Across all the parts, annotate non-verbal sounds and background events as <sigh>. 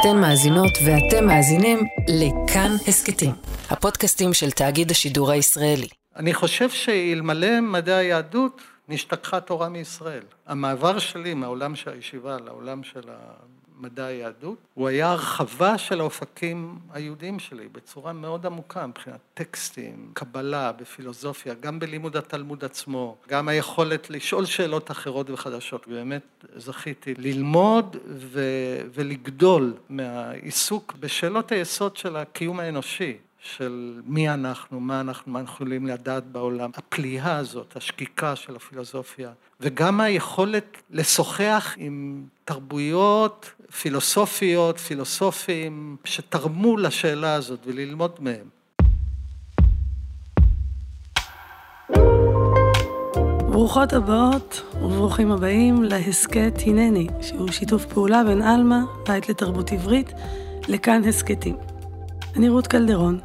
אתן מאזינות ואתם מאזינים לכאן הסכתים, הפודקאסטים של תאגיד השידור הישראלי. אני חושב שאלמלא מדעי היהדות נשתכחה תורה מישראל. המעבר שלי מהעולם של הישיבה לעולם של מדע היהדות, הוא היה הרחבה של האופקים היהודיים שלי בצורה מאוד עמוקה מבחינת טקסטים, קבלה, בפילוסופיה, גם בלימוד התלמוד עצמו, גם היכולת לשאול שאלות אחרות וחדשות, ובאמת זכיתי ללמוד ו- ולגדול מהעיסוק בשאלות היסוד של הקיום האנושי. של מי אנחנו, מה אנחנו, מה אנחנו יכולים לדעת בעולם, הפליאה הזאת, השקיקה של הפילוסופיה, וגם היכולת לשוחח עם תרבויות פילוסופיות, פילוסופים, שתרמו לשאלה הזאת וללמוד מהם. ברוכות הבאות וברוכים הבאים להסכת הנני, שהוא שיתוף פעולה בין עלמה, בית לתרבות עברית, לכאן הסכתים. אני רות קלדרון.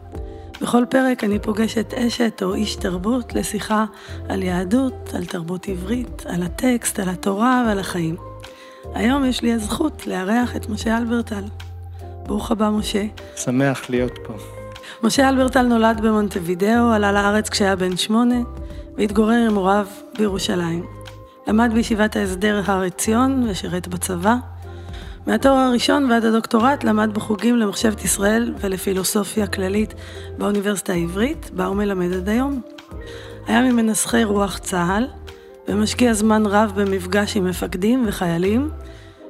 בכל פרק אני פוגשת אשת או איש תרבות לשיחה על יהדות, על תרבות עברית, על הטקסט, על התורה ועל החיים. היום יש לי הזכות לארח את משה אלברטל. ברוך הבא, משה. שמח להיות פה. משה אלברטל נולד במונטווידאו, עלה לארץ כשהיה בן שמונה, והתגורר עם הוריו בירושלים. למד בישיבת ההסדר הר עציון ושירת בצבא. מהתואר הראשון ועד הדוקטורט למד בחוגים למחשבת ישראל ולפילוסופיה כללית באוניברסיטה העברית, בה הוא מלמד עד היום. היה ממנסחי רוח צה"ל, ומשקיע זמן רב במפגש עם מפקדים וחיילים.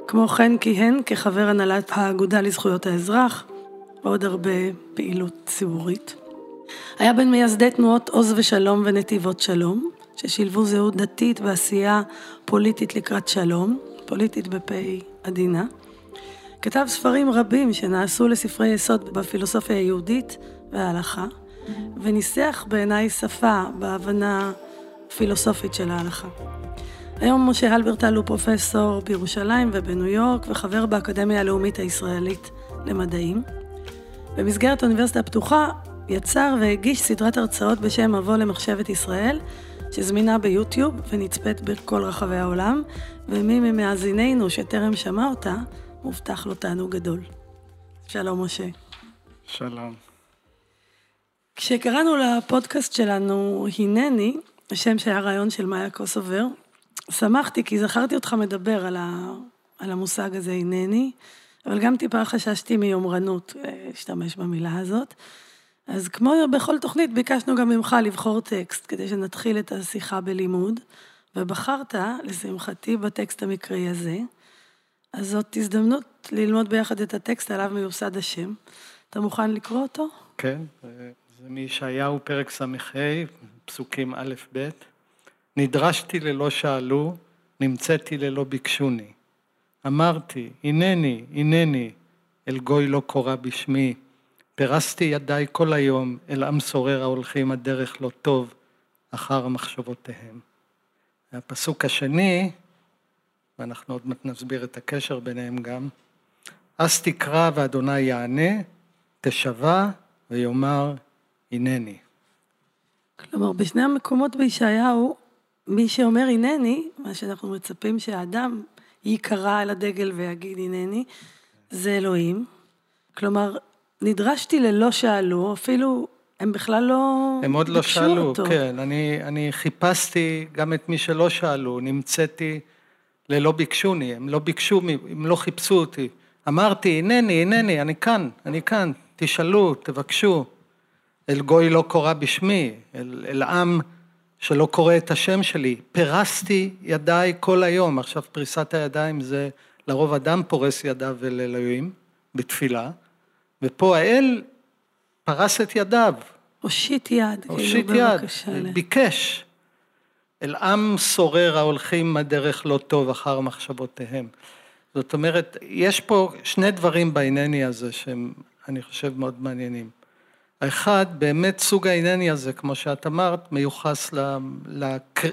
כמו כן כיהן כחבר הנהלת האגודה לזכויות האזרח, ועוד הרבה פעילות ציבורית. היה בין מייסדי תנועות עוז ושלום ונתיבות שלום, ששילבו זהות דתית ועשייה פוליטית לקראת שלום, פוליטית בפ' עדינה. כתב ספרים רבים שנעשו לספרי יסוד בפילוסופיה היהודית וההלכה, וניסח בעיניי שפה בהבנה פילוסופית של ההלכה. היום משה הלברטל הוא פרופסור בירושלים ובניו יורק וחבר באקדמיה הלאומית הישראלית למדעים. במסגרת האוניברסיטה הפתוחה יצר והגיש סדרת הרצאות בשם מבוא למחשבת ישראל, שזמינה ביוטיוב ונצפית בכל רחבי העולם, ומי ממאזינינו שטרם שמע אותה, מובטח לו תענוג גדול. שלום משה. שלום. כשקראנו לפודקאסט שלנו הנני, השם שהיה רעיון של מאיה קוסובר, שמחתי כי זכרתי אותך מדבר על, ה, על המושג הזה הנני, אבל גם טיפה חששתי מיומרנות, להשתמש במילה הזאת. אז כמו בכל תוכנית, ביקשנו גם ממך לבחור טקסט, כדי שנתחיל את השיחה בלימוד, ובחרת, לשמחתי, בטקסט המקראי הזה. אז זאת הזדמנות ללמוד ביחד את הטקסט עליו מיוסד השם. אתה מוכן לקרוא אותו? כן, זה מישעיהו פרק ס"ה, פסוקים א'-ב', נדרשתי ללא שאלו, נמצאתי ללא ביקשוני. אמרתי, הנני, הנני, אל גוי לא קורא בשמי, פרסתי ידיי כל היום אל עם סורר ההולכים הדרך לא טוב אחר מחשבותיהם. הפסוק השני, ואנחנו עוד מעט נסביר את הקשר ביניהם גם, אז תקרא ואדוני יענה, תשבע ויאמר הנני. כלומר, בשני המקומות בישעיהו, מי שאומר הנני, מה שאנחנו מצפים שהאדם ייקרא על הדגל ויגיד הנני, זה אלוהים. כלומר, נדרשתי ללא שאלו, אפילו הם בכלל לא הם עוד לא שאלו, אותו. כן. אני, אני חיפשתי גם את מי שלא שאלו, נמצאתי ללא ביקשוני, הם לא ביקשו, הם לא חיפשו אותי. אמרתי, הנני, הנני, אני כאן, אני כאן, תשאלו, תבקשו. אל גוי לא קורא בשמי, אל, אל עם שלא קורא את השם שלי. פרסתי ידיי כל היום. עכשיו פריסת הידיים זה לרוב אדם פורס ידיו אל אלוהים בתפילה, ופה האל פרס את ידיו. הושיט יד, כאילו, הושיט כאילו יד, ביקש. אל עם סורר ההולכים הדרך לא טוב אחר מחשבותיהם. זאת אומרת, יש פה שני דברים בענייני הזה שהם, אני חושב, מאוד מעניינים. האחד, באמת סוג הענייני הזה, כמו שאת אמרת, מיוחס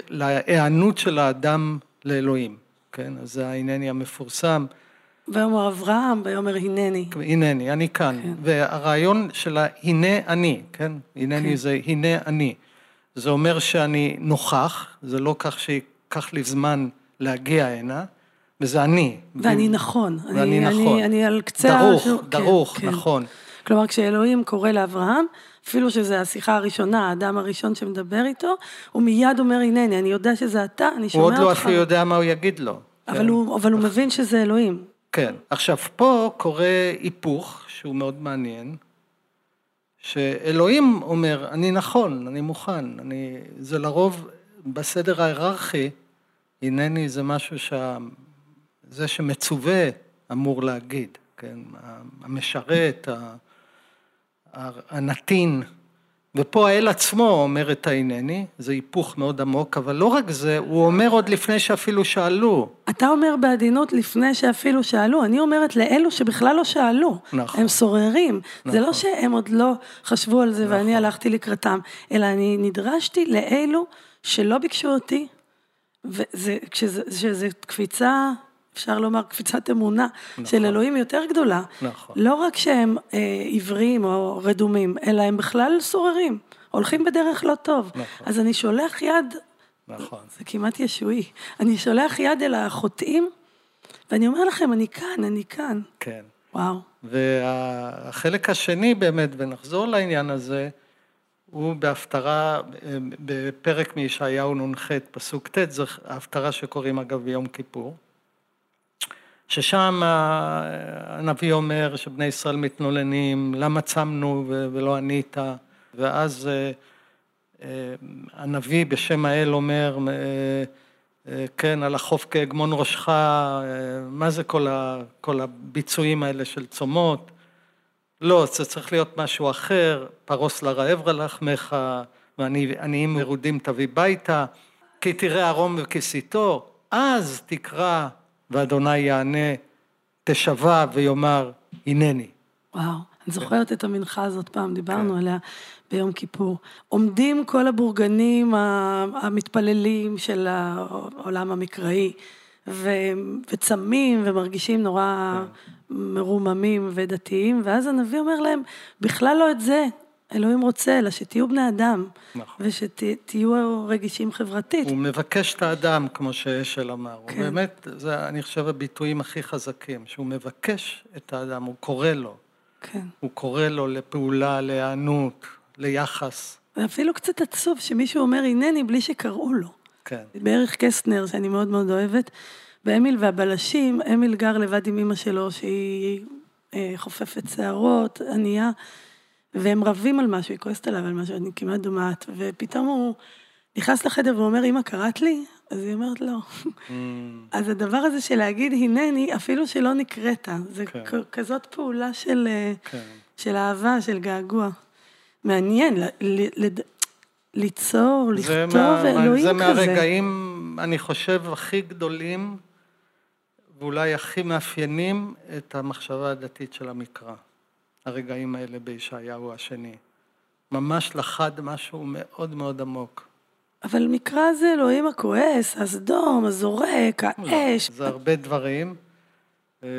להיענות של האדם לאלוהים, כן? אז זה הענייני המפורסם. ויאמר אברהם, ויאמר הנני. הנני, אני כאן. כן. והרעיון של הנה אני, כן? הנני כן. זה הנה אני. זה אומר שאני נוכח, זה לא כך שייקח לי זמן להגיע הנה, וזה אני. ואני נכון. ואני אני, נכון. אני, אני על קצה... דרוך, השור- דרוך, כן, כן. נכון. כלומר, כשאלוהים קורא לאברהם, אפילו שזו השיחה הראשונה, האדם הראשון שמדבר איתו, הוא מיד אומר, הנני, אני יודע שזה אתה, אני הוא שומע עוד אותך. לא אפילו יודע מה הוא יגיד לו. אבל, כן. הוא, אבל הוא מבין שזה אלוהים. כן. עכשיו, פה קורה היפוך שהוא מאוד מעניין, שאלוהים אומר, אני נכון, אני מוכן, אני... זה לרוב בסדר ההיררכי, הנני זה משהו שה... זה שמצווה אמור להגיד, כן? המשרת, הנתין. ופה האל עצמו אומר את ההנני, זה היפוך מאוד עמוק, אבל לא רק זה, הוא אומר עוד לפני שאפילו שאלו. אתה אומר בעדינות לפני שאפילו שאלו, אני אומרת לאלו שבכלל לא שאלו. נכון. הם סוררים. זה לא נכון. שהם עוד לא חשבו על זה ואני נכון. הלכתי לקראתם, אלא אני נדרשתי לאלו שלא ביקשו אותי, וזה כשזה, שזה קפיצה, אפשר לומר קפיצת אמונה, של אלוהים יותר גדולה. נכון. לא רק שהם אה, עיוורים או רדומים, אלא הם בכלל סוררים, הולכים בדרך לא טוב. נכון. אז אני שולח יד נכון. זה כמעט ישועי. אני שולח יד אל החוטאים, ואני אומר לכם, אני כאן, אני כאן. כן. וואו. והחלק השני באמת, ונחזור לעניין הזה, הוא בהפטרה, בפרק מישעיהו נ"ח, פסוק ט', זו ההפטרה שקוראים אגב ביום כיפור, ששם הנביא אומר שבני ישראל מתנולנים, למה צמנו ולא ענית, ואז אה, אה, הנביא בשם האל אומר, אה, כן, על החוף כהגמון ראשך, מה זה כל, ה, כל הביצועים האלה של צומות? לא, זה צריך להיות משהו אחר, פרוס לרעב לחמך, ועניים מרודים תביא ביתה, כי תראה ערום וכיסיתו, אז תקרא ואדוני יענה, תשבע ויאמר, הנני. וואו. אני זוכרת את המנחה הזאת פעם, דיברנו עליה ביום כיפור. עומדים כל הבורגנים המתפללים של העולם המקראי, ו- וצמים ומרגישים נורא מרוממים ודתיים, ואז הנביא אומר להם, בכלל לא את זה אלוהים רוצה, אלא שתהיו בני אדם, נכון. ושתהיו רגישים חברתית. הוא מבקש את האדם, כמו שאשל אמר. כן. הוא באמת, זה אני חושב הביטויים הכי חזקים, שהוא מבקש את האדם, הוא קורא לו. כן. הוא קורא לו לפעולה, להיענות, ליחס. ואפילו קצת עצוב שמישהו אומר הנני בלי שקראו לו. כן. בערך קסטנר, שאני מאוד מאוד אוהבת, באמיל והבלשים, אמיל גר לבד עם אמא שלו, שהיא אה, חופפת שערות, ענייה, והם רבים על משהו, היא כועסת עליו על משהו, אני כמעט דומעת, ופתאום הוא נכנס לחדר ואומר, אמא, קראת לי? אז היא אומרת, לא. Mm, אז הדבר הזה של להגיד הנני, אפילו שלא נקראת, זה כן. כזאת פעולה של, אה, כן. של אהבה, של געגוע. מעניין, ל- ל- לד- ליצור, זה לכתוב, מה- אלוהים זה כזה. מהרגעים, אני חושב, הכי גדולים, ואולי הכי מאפיינים את המחשבה הדתית של המקרא. הרגעים האלה בישעיהו השני. ממש לחד משהו מאוד מאוד עמוק. אבל מקרא זה אלוהים הכועס, הסדום, הזורק, האש. זה הרבה דברים, אה,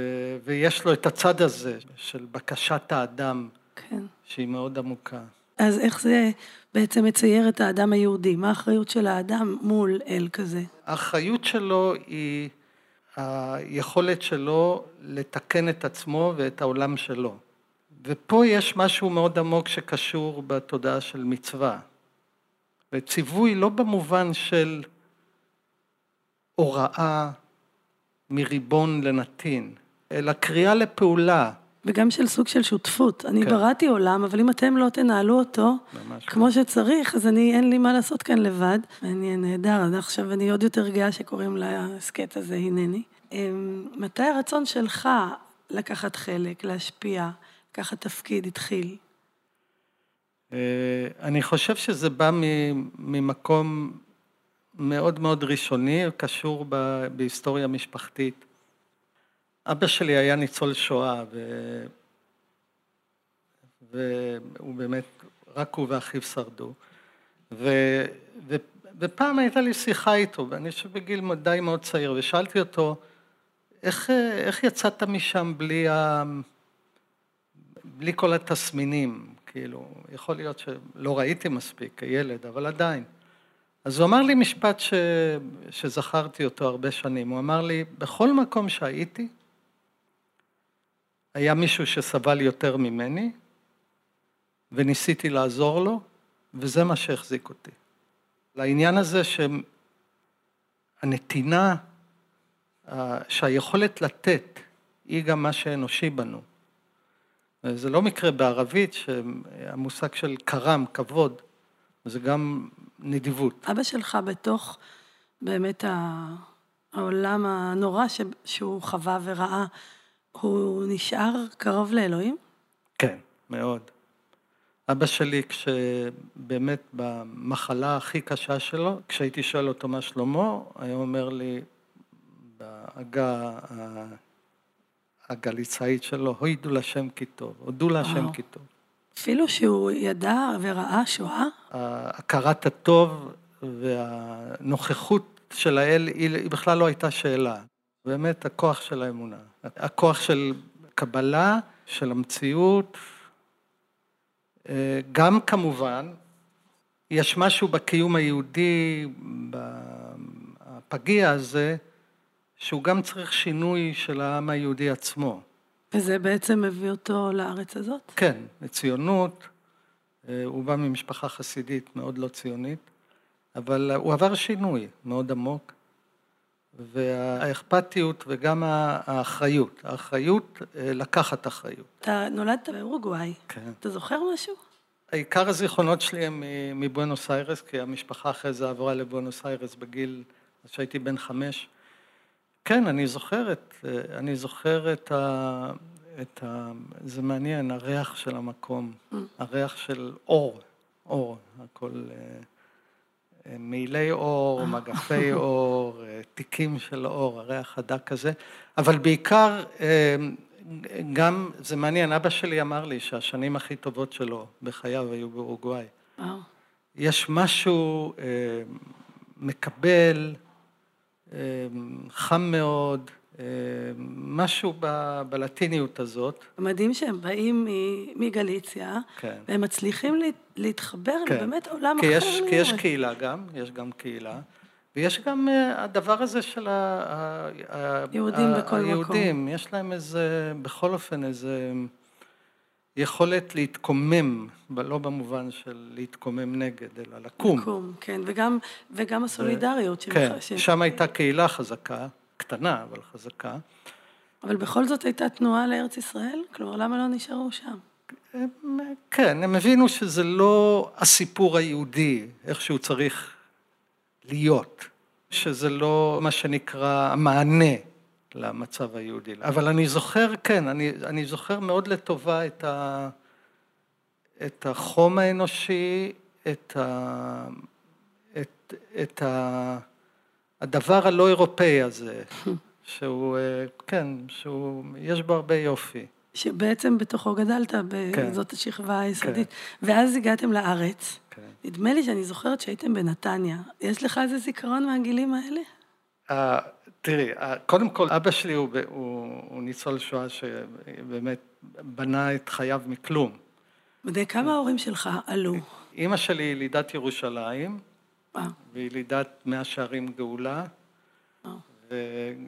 ויש לו את הצד הזה של בקשת האדם, כן. שהיא מאוד עמוקה. אז איך זה בעצם מצייר את האדם היהודי? מה האחריות של האדם מול אל כזה? האחריות שלו היא היכולת שלו לתקן את עצמו ואת העולם שלו. ופה יש משהו מאוד עמוק שקשור בתודעה של מצווה. וציווי לא במובן של הוראה מריבון לנתין, אלא קריאה לפעולה. וגם של סוג של שותפות. אני כן. בראתי עולם, אבל אם אתם לא תנהלו אותו ממש כמו שצריך, אז אני, אין לי מה לעשות כאן לבד. מעניין, נהדר. אז עכשיו אני עוד יותר גאה שקוראים להסכת הזה, הנני. אמ, מתי הרצון שלך לקחת חלק, להשפיע, לקחת תפקיד, התחיל? אה, אני חושב שזה בא ממקום מאוד מאוד ראשוני, קשור בהיסטוריה משפחתית. אבא שלי היה ניצול שואה, ו... והוא באמת, רק הוא ואחיו שרדו. ו... ו... ופעם הייתה לי שיחה איתו, ואני חושב בגיל די מאוד צעיר, ושאלתי אותו, איך, איך יצאת משם בלי, ה... בלי כל התסמינים? כאילו, יכול להיות שלא ראיתי מספיק כילד, אבל עדיין. אז הוא אמר לי משפט ש... שזכרתי אותו הרבה שנים, הוא אמר לי, בכל מקום שהייתי, היה מישהו שסבל יותר ממני, וניסיתי לעזור לו, וזה מה שהחזיק אותי. לעניין הזה שהנתינה, שהיכולת לתת, היא גם מה שאנושי בנו. זה לא מקרה בערבית שהמושג של כרם, כבוד, זה גם נדיבות. אבא שלך בתוך באמת העולם הנורא שהוא חווה וראה, הוא נשאר קרוב לאלוהים? כן, מאוד. אבא שלי, כשבאמת במחלה הכי קשה שלו, כשהייתי שואל אותו מה שלמה, היה אומר לי בעגה הגליצאית שלו, הוידו לשם כי טוב, הודו להשם כי טוב. אפילו שהוא ידע וראה שואה? הכרת הטוב והנוכחות של האל היא בכלל לא הייתה שאלה. באמת הכוח של האמונה. הכוח של קבלה, של המציאות. גם כמובן, יש משהו בקיום היהודי, בפגיע הזה, שהוא גם צריך שינוי של העם היהודי עצמו. וזה בעצם מביא אותו לארץ הזאת? כן, לציונות. הוא בא ממשפחה חסידית מאוד לא ציונית, אבל הוא עבר שינוי מאוד עמוק, והאכפתיות וגם האחריות, האחריות לקחת אחריות. אתה נולדת באורוגוואי. כן. אתה זוכר משהו? עיקר הזיכרונות שלי הם מבואנוס איירס, כי המשפחה אחרי זה עברה לבואנוס איירס בגיל, כשהייתי בן חמש. כן, אני זוכר את, אני זוכר את ה... את ה... זה מעניין, הריח של המקום, mm. הריח של אור, אור, הכל מעילי אור, מגפי <laughs> אור, תיקים של אור, הריח הדק הזה, אבל בעיקר, גם, זה מעניין, אבא שלי אמר לי שהשנים הכי טובות שלו בחייו היו באורוגוואי. יש משהו מקבל, חם מאוד, משהו ב, בלטיניות הזאת. מדהים שהם באים מגליציה, כן. והם מצליחים להתחבר כן. לבאמת עולם כי אחר. יש, כי יש קהילה גם, יש גם קהילה, ויש גם הדבר הזה של ה... יהודים ה, בכל היהודים, מקום. היהודים, יש להם איזה, בכל אופן איזה יכולת להתקומם, לא במובן של להתקומם נגד, אלא לקום. לקום, כן, וגם, וגם הסולידריות. ו... כן, ש... שם הייתה קהילה חזקה. קטנה, אבל חזקה. אבל בכל זאת הייתה תנועה לארץ ישראל? כלומר, למה לא נשארו שם? כן, הם הבינו שזה לא הסיפור היהודי, איך שהוא צריך להיות, שזה לא מה שנקרא המענה למצב היהודי. אבל אני זוכר, כן, אני, אני זוכר מאוד לטובה את, ה, את החום האנושי, את, ה, את, את ה, הדבר הלא אירופאי הזה, שהוא, כן, שהוא, יש בו הרבה יופי. שבעצם בתוכו גדלת, כן. זאת השכבה היסודית. כן. ואז הגעתם לארץ. כן. נדמה לי שאני זוכרת שהייתם בנתניה. יש לך איזה זיכרון מהגילים האלה? תראי, קודם כל, אבא שלי הוא, הוא, הוא ניצול שואה שבאמת בנה את חייו מכלום. בדי כמה ההורים שלך עלו? אימא שלי ילידת ירושלים. וילידת מאה שערים גאולה,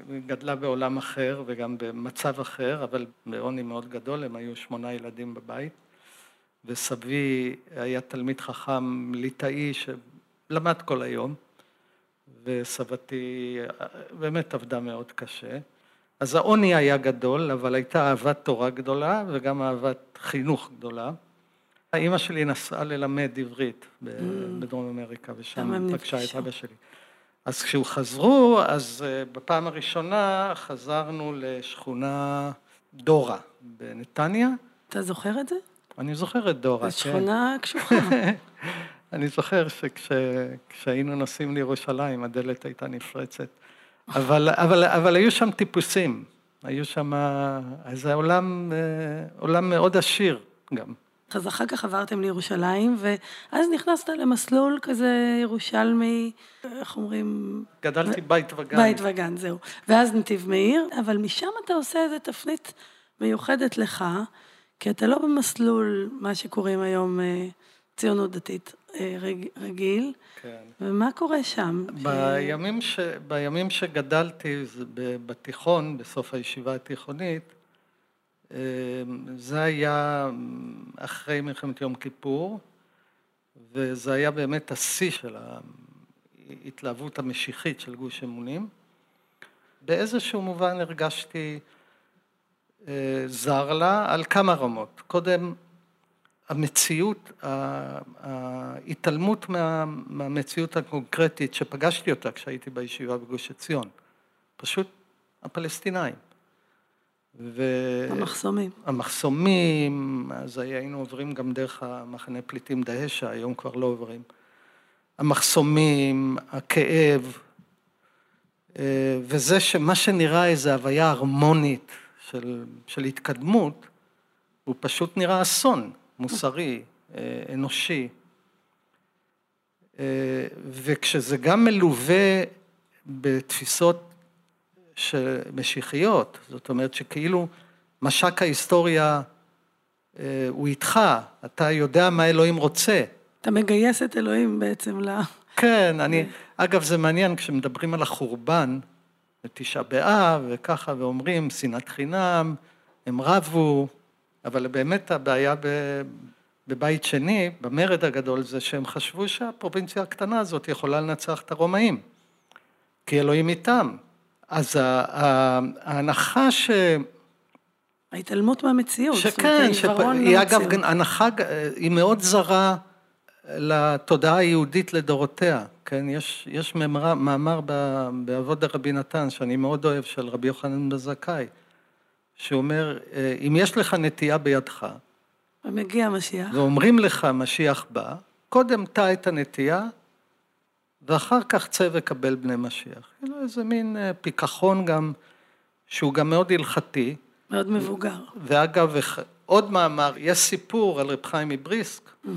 וגדלה בעולם אחר וגם במצב אחר, אבל בעוני מאוד גדול, הם היו שמונה ילדים בבית, וסבי היה תלמיד חכם ליטאי שלמד כל היום, וסבתי באמת עבדה מאוד קשה. אז העוני היה גדול, אבל הייתה אהבת תורה גדולה וגם אהבת חינוך גדולה. אימא שלי נסעה ללמד עברית mm. בדרום אמריקה, ושם פגשה את אבא שלי. אז חזרו, אז אה, בפעם הראשונה חזרנו לשכונה דורה בנתניה. אתה זוכר את זה? אני זוכר את דורה, כן. זו שכונה קשוחה. <laughs> אני זוכר שכשהיינו נוסעים לירושלים, הדלת הייתה נפרצת. אבל, אבל, אבל היו שם טיפוסים, היו שם, זה עולם, אה, עולם מאוד עשיר גם. אז אחר כך עברתם לירושלים, ואז נכנסת למסלול כזה ירושלמי, איך אומרים? גדלתי בית וגן. בית וגן, זהו. ואז נתיב מאיר, אבל משם אתה עושה איזה תפנית מיוחדת לך, כי אתה לא במסלול, מה שקוראים היום ציונות דתית, אה, רג, רגיל, כן. ומה קורה שם? בימים, ש... בימים שגדלתי בתיכון, בסוף הישיבה התיכונית, אה, זה היה אחרי מלחמת יום כיפור, וזה היה באמת השיא של ההתלהבות המשיחית של גוש אמונים. באיזשהו מובן הרגשתי אה, זר לה על כמה רמות. קודם, המציאות, ההתעלמות מה, מהמציאות הקונקרטית שפגשתי אותה כשהייתי בישיבה בגוש עציון, פשוט הפלסטינאים. ו... המחסומים. המחסומים, אז היינו עוברים גם דרך המחנה פליטים דהשע, היום כבר לא עוברים. המחסומים, הכאב, אה, וזה שמה שנראה איזו הוויה הרמונית של, של התקדמות, הוא פשוט נראה אסון מוסרי, אה, אנושי. אה, וכשזה גם מלווה בתפיסות משיחיות, זאת אומרת שכאילו משק ההיסטוריה הוא איתך, אתה יודע מה אלוהים רוצה. אתה מגייס את אלוהים בעצם ל... כן, אני, אגב זה מעניין כשמדברים על החורבן, בתשעה באב וככה, ואומרים שנאת חינם, הם רבו, אבל באמת הבעיה בבית שני, במרד הגדול, זה שהם חשבו שהפרובינציה הקטנה הזאת יכולה לנצח את הרומאים, כי אלוהים איתם. אז ההנחה ש... ההתעלמות מהמציאות, שכן, שהיא אגב הנחה, היא מאוד זרה לתודעה היהודית לדורותיה, כן, יש, יש מאמר, מאמר בעבוד רבי נתן, שאני מאוד אוהב, של רבי יוחנן בזכאי, שאומר, אם יש לך נטייה בידך, ומגיע משיח, ואומרים לך משיח בא, קודם טע את הנטייה, ואחר כך צא וקבל בני משיח. כאילו איזה מין אה, פיכחון גם, שהוא גם מאוד הלכתי. מאוד מבוגר. ואגב, עוד מאמר, יש סיפור על רב חיים מבריסק, mm-hmm.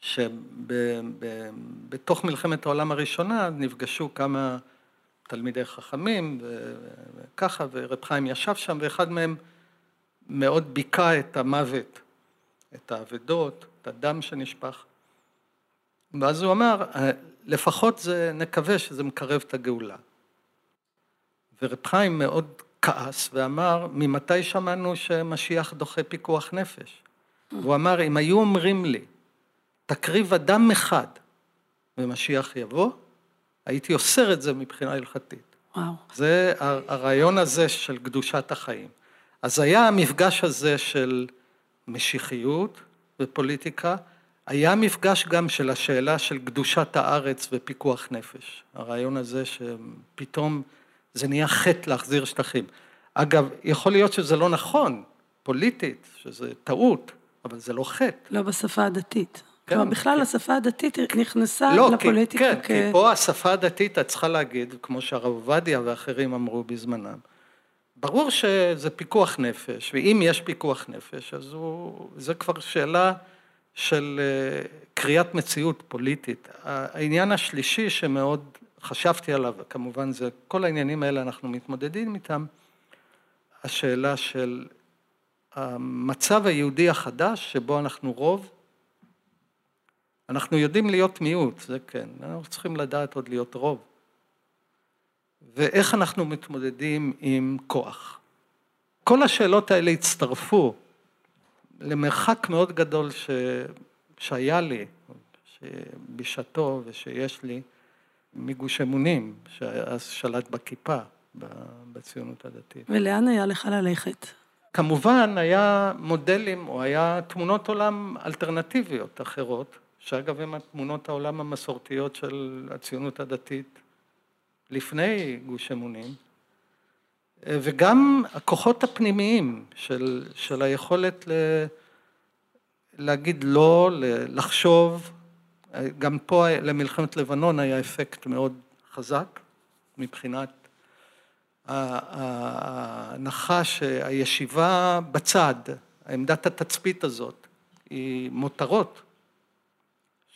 שבתוך מלחמת העולם הראשונה נפגשו כמה תלמידי חכמים וככה, ורב חיים ישב שם, ואחד מהם מאוד ביכה את המוות, את האבדות, את הדם שנשפך. ואז הוא אמר, לפחות זה, נקווה שזה מקרב את הגאולה. ורב חיים מאוד כעס ואמר, ממתי שמענו שמשיח דוחה פיקוח נפש? הוא אמר, אם היו אומרים לי תקריב אדם אחד ומשיח יבוא, הייתי אוסר את זה מבחינה הלכתית. וואו. זה הרעיון הזה של קדושת החיים. אז היה המפגש הזה של משיחיות ופוליטיקה, היה מפגש גם של השאלה של קדושת הארץ ופיקוח נפש. הרעיון הזה שפתאום זה נהיה חטא להחזיר שטחים. אגב, יכול להיות שזה לא נכון, פוליטית, שזה טעות, אבל זה לא חטא. לא בשפה הדתית. כן, כלומר, בכלל כן. השפה הדתית נכנסה לא, לפוליטיקה כן, כ... כן, כי פה השפה הדתית, את צריכה להגיד, כמו שהרב עובדיה ואחרים אמרו בזמנם, ברור שזה פיקוח נפש, ואם יש פיקוח נפש, אז הוא, זה כבר שאלה של אה, קריאת מציאות פוליטית. העניין השלישי שמאוד חשבתי עליו, כמובן זה, כל העניינים האלה אנחנו מתמודדים איתם, השאלה של המצב היהודי החדש, שבו אנחנו רוב, אנחנו יודעים להיות מיעוט, זה כן, אנחנו צריכים לדעת עוד להיות רוב. ואיך אנחנו מתמודדים עם כוח. כל השאלות האלה הצטרפו למרחק מאוד גדול ש... שהיה לי, בשעתו ושיש לי, מגוש אמונים, שאז שלט בכיפה בציונות הדתית. ולאן היה לך ללכת? כמובן, היה מודלים, או היה תמונות עולם אלטרנטיביות אחרות, שאגב הם תמונות העולם המסורתיות של הציונות הדתית לפני גוש אמונים, וגם הכוחות הפנימיים של, של היכולת ל, להגיד לא, לחשוב, גם פה למלחמת לבנון היה אפקט מאוד חזק מבחינת ההנחה שהישיבה בצד, עמדת התצפית הזאת, היא מותרות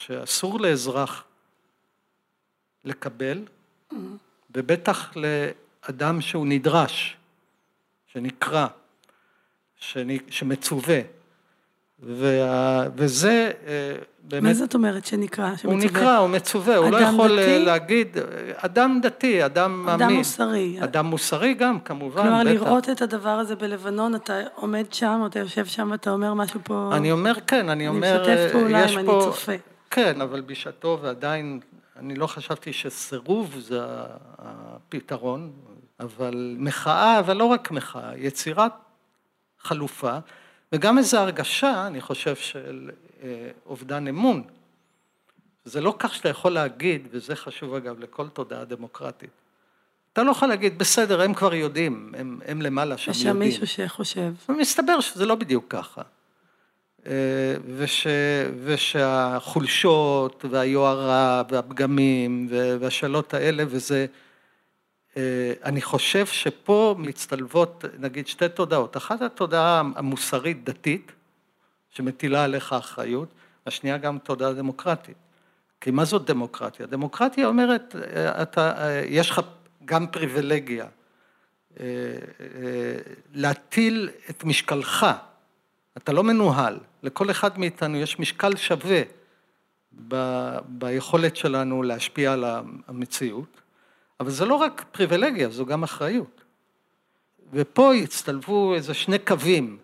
שאסור לאזרח לקבל, ובטח לאדם שהוא נדרש, שנקרא, שמצווה. וה, וזה אה, באמת... מה זאת אומרת שנקרא? הוא שמצווה? נקרא, הוא מצווה, הוא לא יכול אה, דתי? להגיד, אדם דתי, אדם מאמין. אדם מוסרי. אדם מוסרי גם, כמובן, כלומר, בטח. לראות את הדבר הזה בלבנון, אתה עומד שם, אתה יושב שם, אתה אומר משהו פה... אני אומר כן, אני אני אומר, משתף אה, פעולה אם אני פה... צופה. כן, אבל בשעתו ועדיין, אני לא חשבתי שסירוב זה הפתרון, אבל מחאה, אבל לא רק מחאה, יצירת חלופה, וגם איזו הרגשה, אני חושב, של אה, אובדן אמון. זה לא כך שאתה יכול להגיד, וזה חשוב אגב לכל תודעה דמוקרטית, אתה לא יכול להגיד, בסדר, הם כבר יודעים, הם, הם למעלה שם יש יודעים. שם מישהו שחושב. ומסתבר שזה לא בדיוק ככה. אה, וש, ושהחולשות והיוהרה והפגמים והשאלות האלה, וזה, אה, אני חושב שפה מצטלבות נגיד שתי תודעות. אחת התודעה המוסרית דתית, שמטילה עליך אחריות, השנייה גם תודעה דמוקרטית. כי מה זאת דמוקרטיה? דמוקרטיה אומרת, אה, אתה, יש לך גם פריבילגיה. להטיל את משקלך, אתה לא מנוהל, לכל אחד מאיתנו יש משקל שווה ב, ביכולת שלנו להשפיע על המציאות, אבל זה לא רק פריבילגיה, זו גם אחריות. ופה הצטלבו איזה שני קווים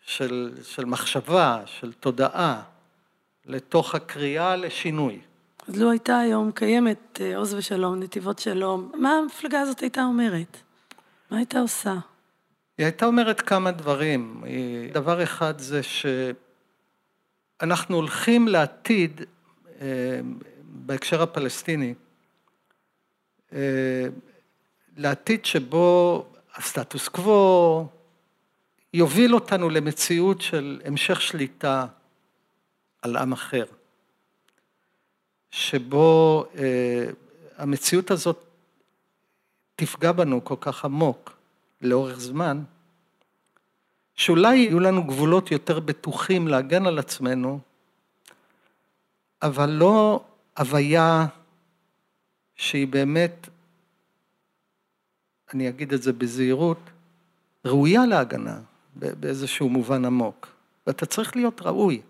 של, של מחשבה, של תודעה, לתוך הקריאה לשינוי. אז לו הייתה היום קיימת אה, עוז ושלום, נתיבות שלום, מה המפלגה הזאת הייתה אומרת? מה הייתה עושה? היא הייתה אומרת כמה דברים. דבר אחד זה שאנחנו הולכים לעתיד, אה, בהקשר הפלסטיני, אה, לעתיד שבו הסטטוס קוו יוביל אותנו למציאות של המשך שליטה על עם אחר, שבו אה, המציאות הזאת תפגע בנו כל כך עמוק לאורך זמן, שאולי יהיו לנו גבולות יותר בטוחים להגן על עצמנו, אבל לא הוויה שהיא באמת, אני אגיד את זה בזהירות, ראויה להגנה באיזשהו מובן עמוק. ואתה צריך להיות ראוי.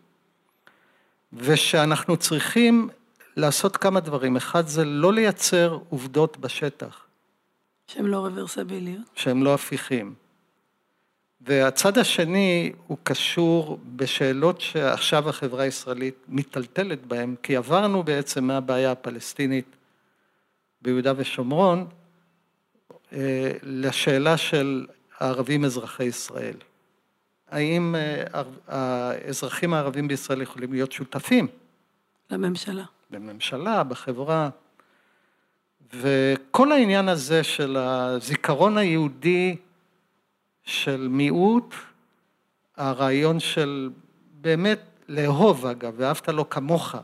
ושאנחנו צריכים לעשות כמה דברים. אחד זה לא לייצר עובדות בשטח. שהן לא רוורסביליות. שהם לא הפיכים. והצד השני הוא קשור בשאלות שעכשיו החברה הישראלית מיטלטלת בהן, כי עברנו בעצם מהבעיה הפלסטינית ביהודה ושומרון אה, לשאלה של הערבים אזרחי ישראל. האם אה, האזרחים הערבים בישראל יכולים להיות שותפים? לממשלה. בממשלה, בחברה. וכל העניין הזה של הזיכרון היהודי של מיעוט, הרעיון של באמת לאהוב אגב, ואהבת לו כמוך,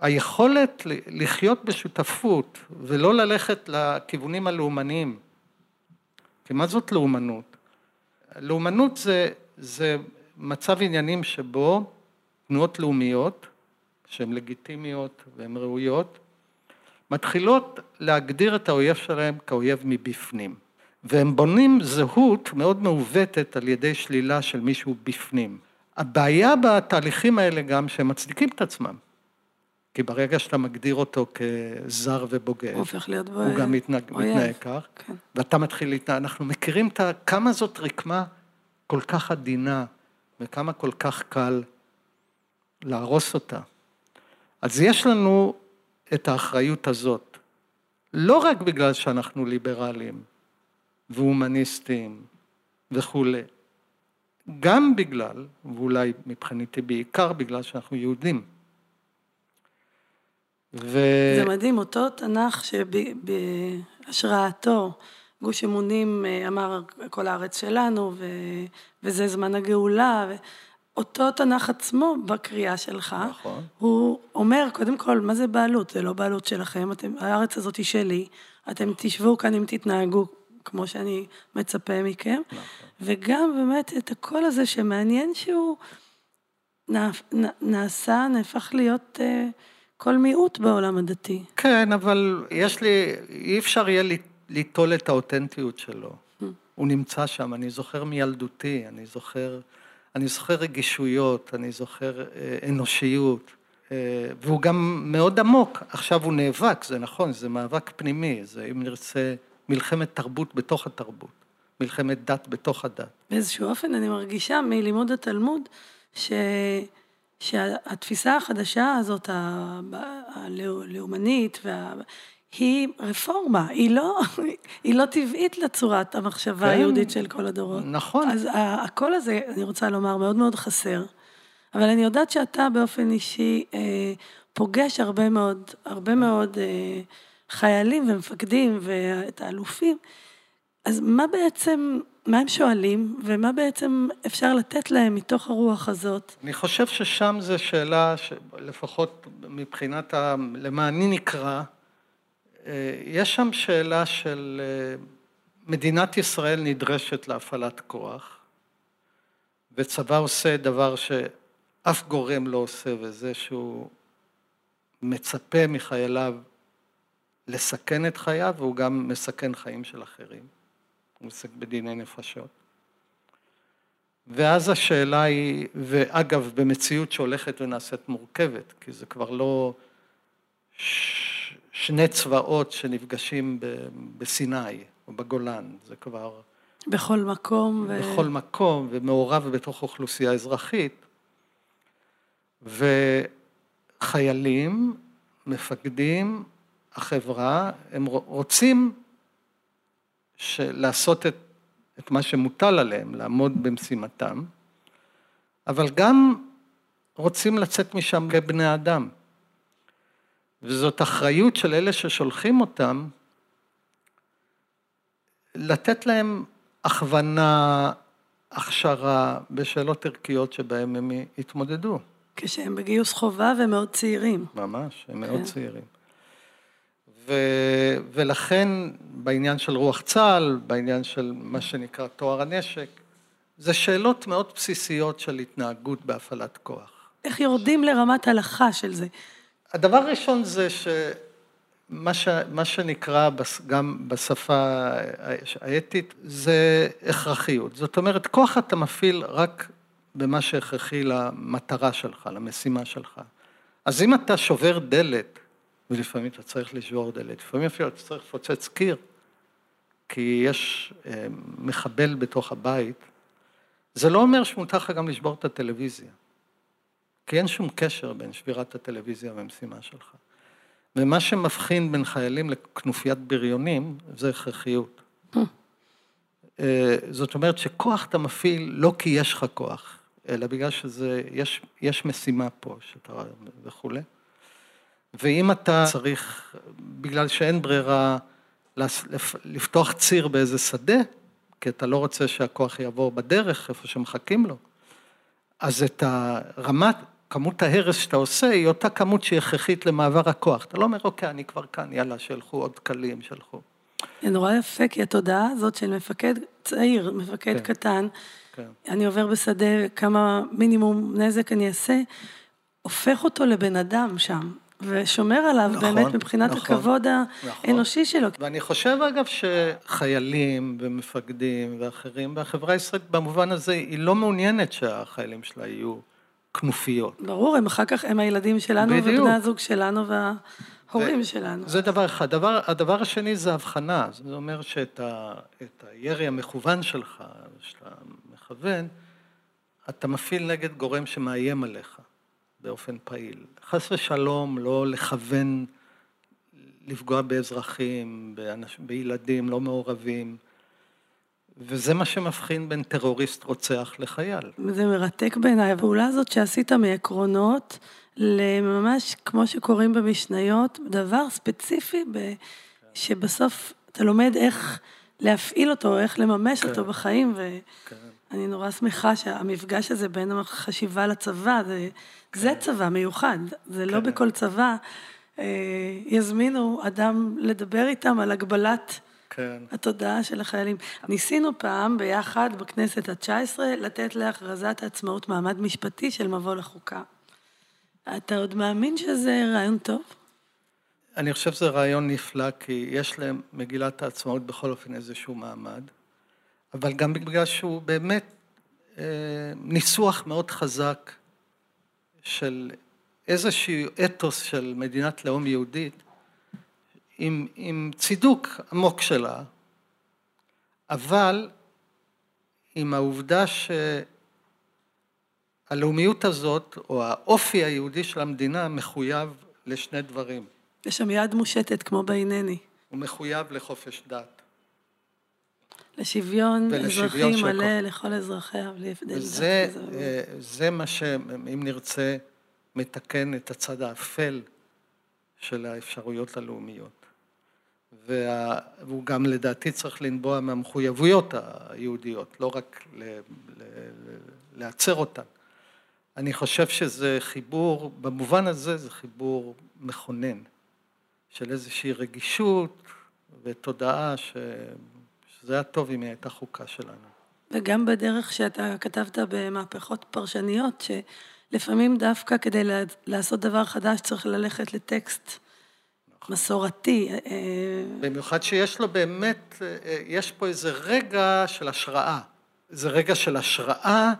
והיכולת לחיות בשותפות ולא ללכת לכיוונים הלאומניים. כי מה זאת לאומנות? לאומנות זה, זה מצב עניינים שבו תנועות לאומיות, שהן לגיטימיות והן ראויות, מתחילות להגדיר את האויב שלהם כאויב מבפנים. והם בונים זהות מאוד מעוותת על ידי שלילה של מישהו בפנים. הבעיה בתהליכים האלה גם שהם מצדיקים את עצמם. כי ברגע שאתה מגדיר אותו כזר ובוגד, הוא הופך להיות הוא גם מתנהג, מתנהג כך, כן. ואתה מתחיל להתנהג, אנחנו מכירים את ה... כמה זאת רקמה כל כך עדינה, וכמה כל כך קל להרוס אותה. אז יש לנו את האחריות הזאת, לא רק בגלל שאנחנו ליברלים והומניסטים וכולי, גם בגלל, ואולי מבחינתי בעיקר בגלל שאנחנו יהודים. ו... זה מדהים, אותו תנ"ך שבהשראתו גוש אמונים אה, אמר כל הארץ שלנו, ו... וזה זמן הגאולה, ו... אותו תנ"ך עצמו בקריאה שלך, נכון. הוא אומר, קודם כל, מה זה בעלות? זה לא בעלות שלכם, אתם, הארץ הזאת היא שלי, אתם תשבו כאן אם תתנהגו כמו שאני מצפה מכם, נכון. וגם באמת את הקול הזה שמעניין שהוא נע, נע, נעשה, נהפך להיות uh, קול מיעוט בעולם הדתי. כן, אבל יש לי, אי אפשר יהיה ליטול את האותנטיות שלו. הוא נמצא שם, אני זוכר מילדותי, אני זוכר... אני זוכר רגישויות, אני זוכר אה, אנושיות, אה, והוא גם מאוד עמוק, עכשיו הוא נאבק, זה נכון, זה מאבק פנימי, זה אם נרצה מלחמת תרבות בתוך התרבות, מלחמת דת בתוך הדת. באיזשהו אופן אני מרגישה מלימוד התלמוד, ש... שהתפיסה החדשה הזאת, הלאומנית, וה... היא רפורמה, היא לא, היא לא טבעית לצורת המחשבה כן, היהודית של כל הדורות. נכון. אז הקול הזה, אני רוצה לומר, מאוד מאוד חסר. אבל אני יודעת שאתה באופן אישי אה, פוגש הרבה מאוד, הרבה מאוד אה, חיילים ומפקדים ואת האלופים. אז מה בעצם, מה הם שואלים, ומה בעצם אפשר לתת להם מתוך הרוח הזאת? אני חושב ששם זו שאלה, לפחות מבחינת ה... למה אני נקרא, יש שם שאלה של אה, מדינת ישראל נדרשת להפעלת כוח, וצבא עושה דבר שאף גורם לא עושה, וזה שהוא מצפה מחייליו לסכן את חייו, והוא גם מסכן חיים של אחרים. הוא עוסק בדיני נפשות. ואז השאלה היא, ואגב, במציאות שהולכת ונעשית מורכבת, כי זה כבר לא שני צבאות שנפגשים בסיני או בגולן, זה כבר... בכל מקום. ו... בכל מקום, ומעורב בתוך אוכלוסייה אזרחית. וחיילים, מפקדים, החברה, הם רוצים לעשות את, את מה שמוטל עליהם, לעמוד במשימתם, אבל גם רוצים לצאת משם כבני אדם. וזאת אחריות של אלה ששולחים אותם, לתת להם הכוונה, הכשרה, בשאלות ערכיות שבהן הם יתמודדו. כשהם בגיוס חובה ומאוד צעירים. ממש, הם מאוד כן. צעירים. ו, ולכן בעניין של רוח צה"ל, בעניין של מה שנקרא טוהר הנשק, זה שאלות מאוד בסיסיות של התנהגות בהפעלת כוח. איך יורדים לרמת הלכה של זה? הדבר הראשון זה שמה ש, שנקרא גם בשפה האתית זה הכרחיות. זאת אומרת, כוח אתה מפעיל רק במה שהכרחי למטרה שלך, למשימה שלך. אז אם אתה שובר דלת, ולפעמים אתה צריך לשבור דלת, לפעמים אפילו אתה צריך לפוצץ קיר, כי יש אה, מחבל בתוך הבית, זה לא אומר שמותר לך גם לשבור את הטלוויזיה. כי אין שום קשר בין שבירת הטלוויזיה והמשימה שלך. ומה שמבחין בין חיילים לכנופיית בריונים, זה הכרחיות. אה, זאת אומרת שכוח אתה מפעיל לא כי יש לך כוח, אלא בגלל שזה, יש, יש משימה פה שאתה וכולי. ואם אתה צריך, בגלל שאין ברירה, לפתוח ציר באיזה שדה, כי אתה לא רוצה שהכוח יעבור בדרך, איפה שמחכים לו, אז את הרמת, כמות ההרס שאתה עושה היא אותה כמות שהיא הכרחית למעבר הכוח. אתה לא אומר, אוקיי, אני כבר כאן, יאללה, שלחו עוד קלים, שלחו. זה נורא יפה, כי התודעה הזאת של מפקד צעיר, מפקד כן, קטן, כן. אני עובר בשדה, כמה מינימום נזק אני אעשה, הופך אותו לבן אדם שם. ושומר עליו נכון, באמת מבחינת נכון, הכבוד נכון. האנושי שלו. ואני חושב אגב שחיילים ומפקדים ואחרים בחברה הישראלית במובן הזה היא לא מעוניינת שהחיילים שלה יהיו כנופיות. ברור, הם אחר כך, הם הילדים שלנו בדיוק. ובני הזוג שלנו וההורים ו- שלנו. זה דבר אחד. דבר, הדבר השני זה הבחנה, זה אומר שאת ה, הירי המכוון שלך, שאתה מכוון, אתה מפעיל נגד גורם שמאיים עליך באופן פעיל. חס ושלום, לא לכוון לפגוע באזרחים, באנש, בילדים לא מעורבים. וזה מה שמבחין בין טרוריסט רוצח לחייל. זה מרתק בעיניי, הפעולה הזאת שעשית מעקרונות לממש, כמו שקוראים במשניות, דבר ספציפי, ב... שבסוף אתה לומד איך להפעיל אותו, איך לממש כן. אותו בחיים, ואני כן. נורא שמחה שהמפגש הזה בין החשיבה לצבא, זה, כן. זה צבא מיוחד, זה לא כן. לא בכל צבא. אה, יזמינו אדם לדבר איתם על הגבלת כן. התודעה של החיילים. ניסינו פעם ביחד בכנסת התשע עשרה לתת להכרזת העצמאות מעמד משפטי של מבוא לחוקה. אתה עוד מאמין שזה רעיון טוב? אני חושב שזה רעיון נפלא, כי יש למגילת העצמאות בכל אופן איזשהו מעמד, אבל גם בגלל שהוא באמת ניסוח מאוד חזק של איזשהו אתוס של מדינת לאום יהודית, עם, עם צידוק עמוק שלה, אבל עם העובדה שהלאומיות הזאת, או האופי היהודי של המדינה, מחויב לשני דברים. יש שם יד מושטת כמו בהנני. הוא מחויב לחופש דת. לשוויון אזרחי מלא לכל אזרחיה, בלי הבדל דת. וזה ומין. אה, זה מה שאם נרצה מתקן את הצד האפל של האפשרויות הלאומיות. וה- והוא גם לדעתי צריך לנבוע מהמחויבויות היהודיות, לא רק ל- ל- ל- להצר אותן. אני חושב שזה חיבור, במובן הזה זה חיבור מכונן, של איזושהי רגישות ותודעה ש... שזה היה טוב אם היא הייתה חוקה שלנו. וגם בדרך שאתה כתבת במהפכות פרשניות, שלפעמים דווקא כדי לעשות דבר חדש צריך ללכת לטקסט מסורתי. אה, במיוחד שיש לו באמת, אה, אה, יש פה איזה רגע של השראה. זה רגע של השראה,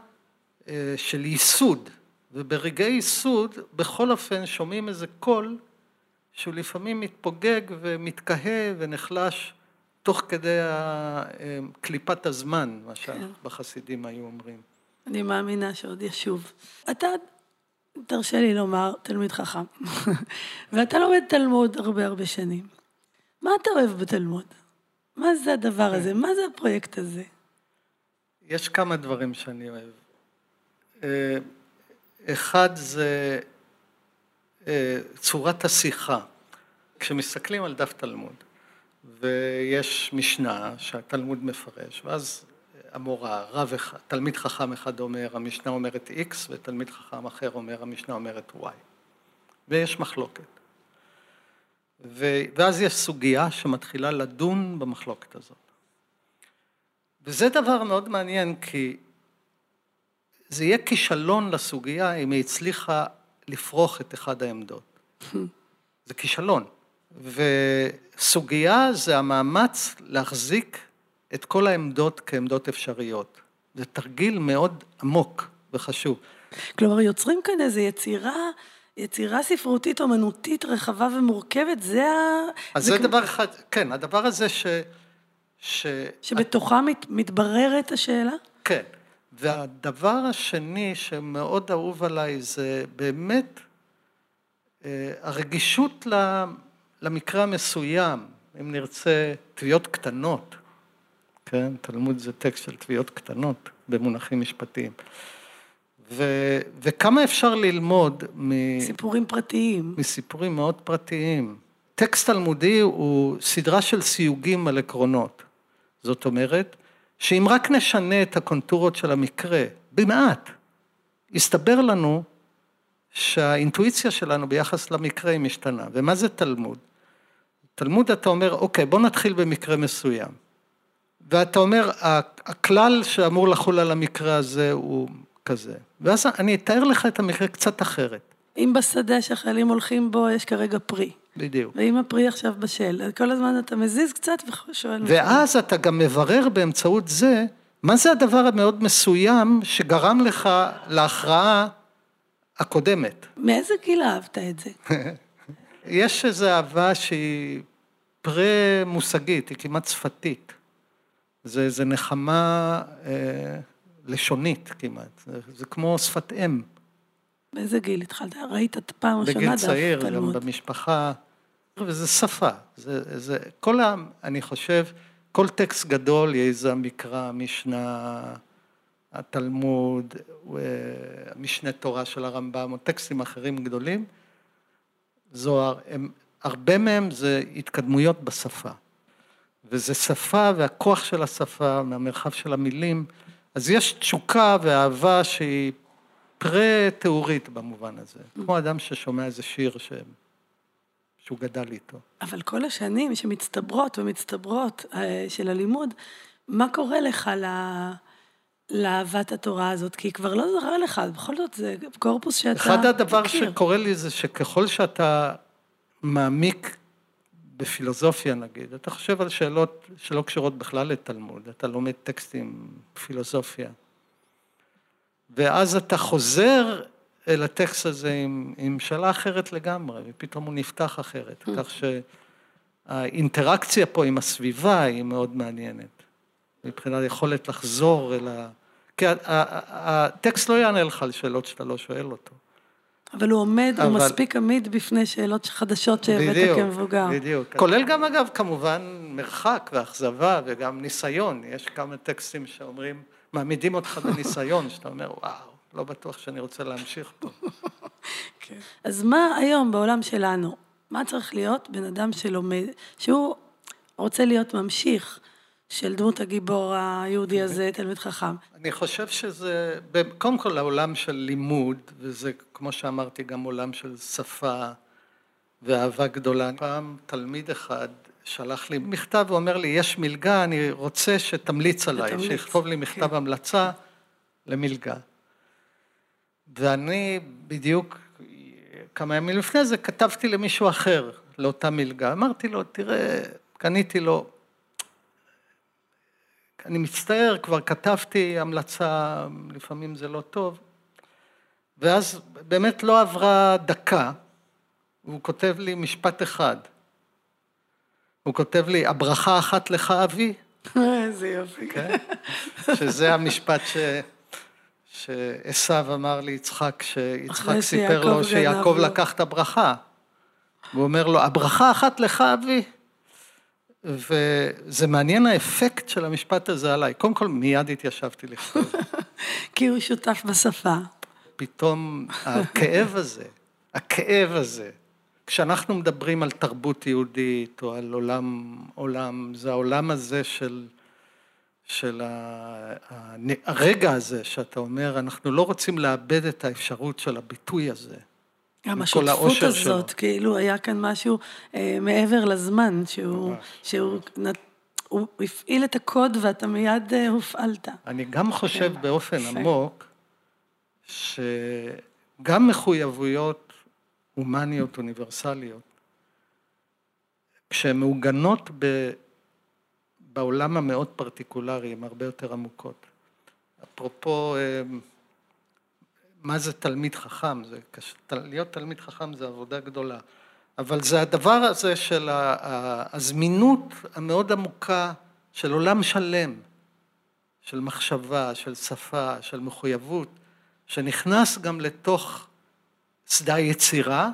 אה, של ייסוד. וברגעי ייסוד, בכל אופן שומעים איזה קול שהוא לפעמים מתפוגג ומתקהה ונחלש תוך כדי אה, קליפת הזמן, מה שהחסידים היו אומרים. אני מאמינה שעוד ישוב. אתה, תרשה לי לומר, תלמיד חכם, <laughs> ואתה לומד תלמוד הרבה הרבה שנים. מה אתה אוהב בתלמוד? מה זה הדבר הזה? מה זה הפרויקט הזה? יש כמה דברים שאני אוהב. אה, אחד זה אה, צורת השיחה. כשמסתכלים על דף תלמוד, ויש משנה שהתלמוד מפרש, ואז המורה, רב אחד, תלמיד חכם אחד אומר, המשנה אומרת X, ותלמיד חכם אחר אומר, המשנה אומרת Y. ויש מחלוקת. ו- ואז יש סוגיה שמתחילה לדון במחלוקת הזאת. וזה דבר מאוד מעניין, כי זה יהיה כישלון לסוגיה אם היא הצליחה לפרוך את אחד העמדות. זה כישלון. וסוגיה זה המאמץ להחזיק את כל העמדות כעמדות אפשריות. זה תרגיל מאוד עמוק וחשוב. כלומר, יוצרים כאן איזו יצירה, יצירה ספרותית אומנותית רחבה ומורכבת, זה ה... אז זה כמו- דבר אחד, כן, הדבר הזה ש... ש... שבתוכה מת, מתבררת השאלה? כן. והדבר השני שמאוד אהוב עליי זה באמת אה, הרגישות למקרה המסוים, אם נרצה, תביעות קטנות, כן? תלמוד זה טקסט של תביעות קטנות במונחים משפטיים. ו, וכמה אפשר ללמוד מ... סיפורים פרטיים. מסיפורים מאוד פרטיים. טקסט תלמודי הוא סדרה של סיוגים על עקרונות. זאת אומרת, שאם רק נשנה את הקונטורות של המקרה, במעט, יסתבר לנו שהאינטואיציה שלנו ביחס למקרה היא משתנה. ומה זה תלמוד? תלמוד אתה אומר, אוקיי, בוא נתחיל במקרה מסוים. ואתה אומר, הכלל שאמור לחול על המקרה הזה הוא כזה. ואז אני אתאר לך את המקרה קצת אחרת. אם בשדה שהחיילים הולכים בו יש כרגע פרי, בדיוק. ואם הפרי עכשיו בשל, כל הזמן אתה מזיז קצת ושואל... ואז אתה גם מברר באמצעות זה, מה זה הדבר המאוד מסוים שגרם לך להכרעה הקודמת. מאיזה גיל אהבת את זה? <laughs> יש איזו אהבה שהיא פרה-מושגית, היא כמעט שפתית. זה איזו נחמה אה, לשונית כמעט, זה, זה כמו שפת אם. באיזה גיל התחלת? ראית את פעם ראשונה בגיל דף צעיר, גם תלמוד. במשפחה, וזה שפה, זה, זה, כל ה... אני חושב, כל טקסט גדול, יהי זה המקרא, המשנה, התלמוד, אה, המשנה תורה של הרמב"ם, או טקסטים אחרים גדולים, זוהר, הם, הרבה מהם זה התקדמויות בשפה. וזה שפה והכוח של השפה, מהמרחב של המילים, אז יש תשוקה ואהבה שהיא פרה-תיאורית במובן הזה, כמו אדם ששומע איזה שיר ש... שהוא גדל איתו. אבל כל השנים שמצטברות ומצטברות אה, של הלימוד, מה קורה לך ל... לאהבת התורה הזאת? כי היא כבר לא זרה לך, בכל זאת זה קורפוס שאתה אחד הדבר מכיר. שקורה לי זה שככל שאתה מעמיק בפילוסופיה נגיד, אתה חושב על שאלות שלא קשורות בכלל לתלמוד, אתה לומד טקסטים, פילוסופיה. ואז אתה חוזר אל הטקסט הזה עם, עם שאלה אחרת לגמרי, ופתאום הוא נפתח אחרת, mm. כך שהאינטראקציה פה עם הסביבה היא מאוד מעניינת, מבחינת יכולת לחזור אל ה... כי הטקסט לא יענה לך על שאלות שאתה לא שואל אותו. אבל הוא עומד, אבל... הוא מספיק עמיד בפני שאלות חדשות שהבאת כמבוגר. בדיוק, כולל גם אגב כמובן מרחק ואכזבה וגם ניסיון, יש כמה טקסטים שאומרים, מעמידים אותך בניסיון, שאתה אומר וואו, לא בטוח שאני רוצה להמשיך פה. <laughs> כן. אז מה היום בעולם שלנו, מה צריך להיות בן אדם שלומד, שהוא רוצה להיות ממשיך, של דמות הגיבור היהודי הזה, תלמיד חכם? אני חושב שזה, קודם כל העולם של לימוד, וזה כמו שאמרתי גם עולם של שפה ואהבה גדולה. פעם תלמיד אחד שלח לי מכתב ואומר לי, יש מלגה, אני רוצה שתמליץ עליי, שיכתוב לי מכתב כן. המלצה למלגה. ואני בדיוק כמה ימים לפני זה כתבתי למישהו אחר לאותה מלגה. אמרתי לו, תראה, קניתי לו אני מצטער, כבר כתבתי המלצה, לפעמים זה לא טוב, ואז באמת לא עברה דקה, והוא כותב לי משפט אחד. הוא כותב לי, הברכה אחת לך אבי. <laughs> איזה יופי. כן? שזה המשפט ש... שעשו אמר ליצחק, שיצחק סיפר לו שיעקב לקח את הברכה. הוא אומר לו, הברכה אחת לך אבי. וזה מעניין האפקט של המשפט הזה עליי. קודם כל, מיד התיישבתי לכתוב. <laughs> כי הוא שותף בשפה. פתאום הכאב הזה, הכאב הזה, כשאנחנו מדברים על תרבות יהודית או על עולם, עולם, זה העולם הזה של, של הרגע הזה שאתה אומר, אנחנו לא רוצים לאבד את האפשרות של הביטוי הזה. גם השותפות הזאת, שלו. כאילו היה כאן משהו אה, מעבר לזמן, שהוא, שהוא נת, הוא הפעיל את הקוד ואתה מיד אה, הופעלת. אני גם חושב כן, באופן יפה. עמוק, שגם מחויבויות הומניות אוניברסליות, כשהן מעוגנות ב, בעולם המאוד פרטיקולרי, הן הרבה יותר עמוקות. אפרופו, אה, מה זה תלמיד חכם, זה, להיות תלמיד חכם זה עבודה גדולה, אבל זה הדבר הזה של הזמינות המאוד עמוקה של עולם שלם, של מחשבה, של שפה, של מחויבות, שנכנס גם לתוך שדה היצירה,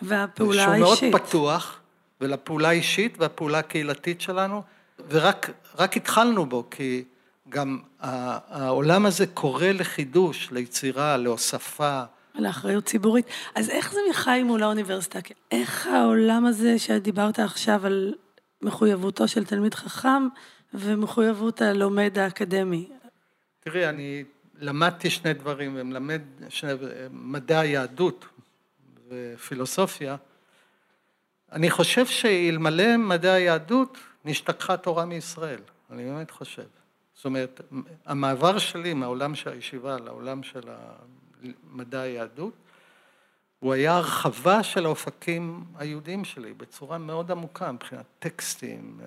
והפעולה האישית. שהוא מאוד פתוח, ולפעולה האישית והפעולה הקהילתית שלנו, ורק התחלנו בו, כי גם העולם הזה קורא לחידוש, ליצירה, להוספה. לאחריות ציבורית. אז איך זה מחי מול האוניברסיטה? איך העולם הזה שדיברת עכשיו על מחויבותו של תלמיד חכם ומחויבות הלומד האקדמי? תראי, אני למדתי שני דברים, ומלמד שני, מדעי היהדות ופילוסופיה. אני חושב שאלמלא מדעי היהדות נשתכחה תורה מישראל, אני באמת חושב. זאת אומרת, המעבר שלי מהעולם של הישיבה לעולם של מדע היהדות, הוא היה הרחבה של האופקים היהודיים שלי בצורה מאוד עמוקה מבחינת טקסטים,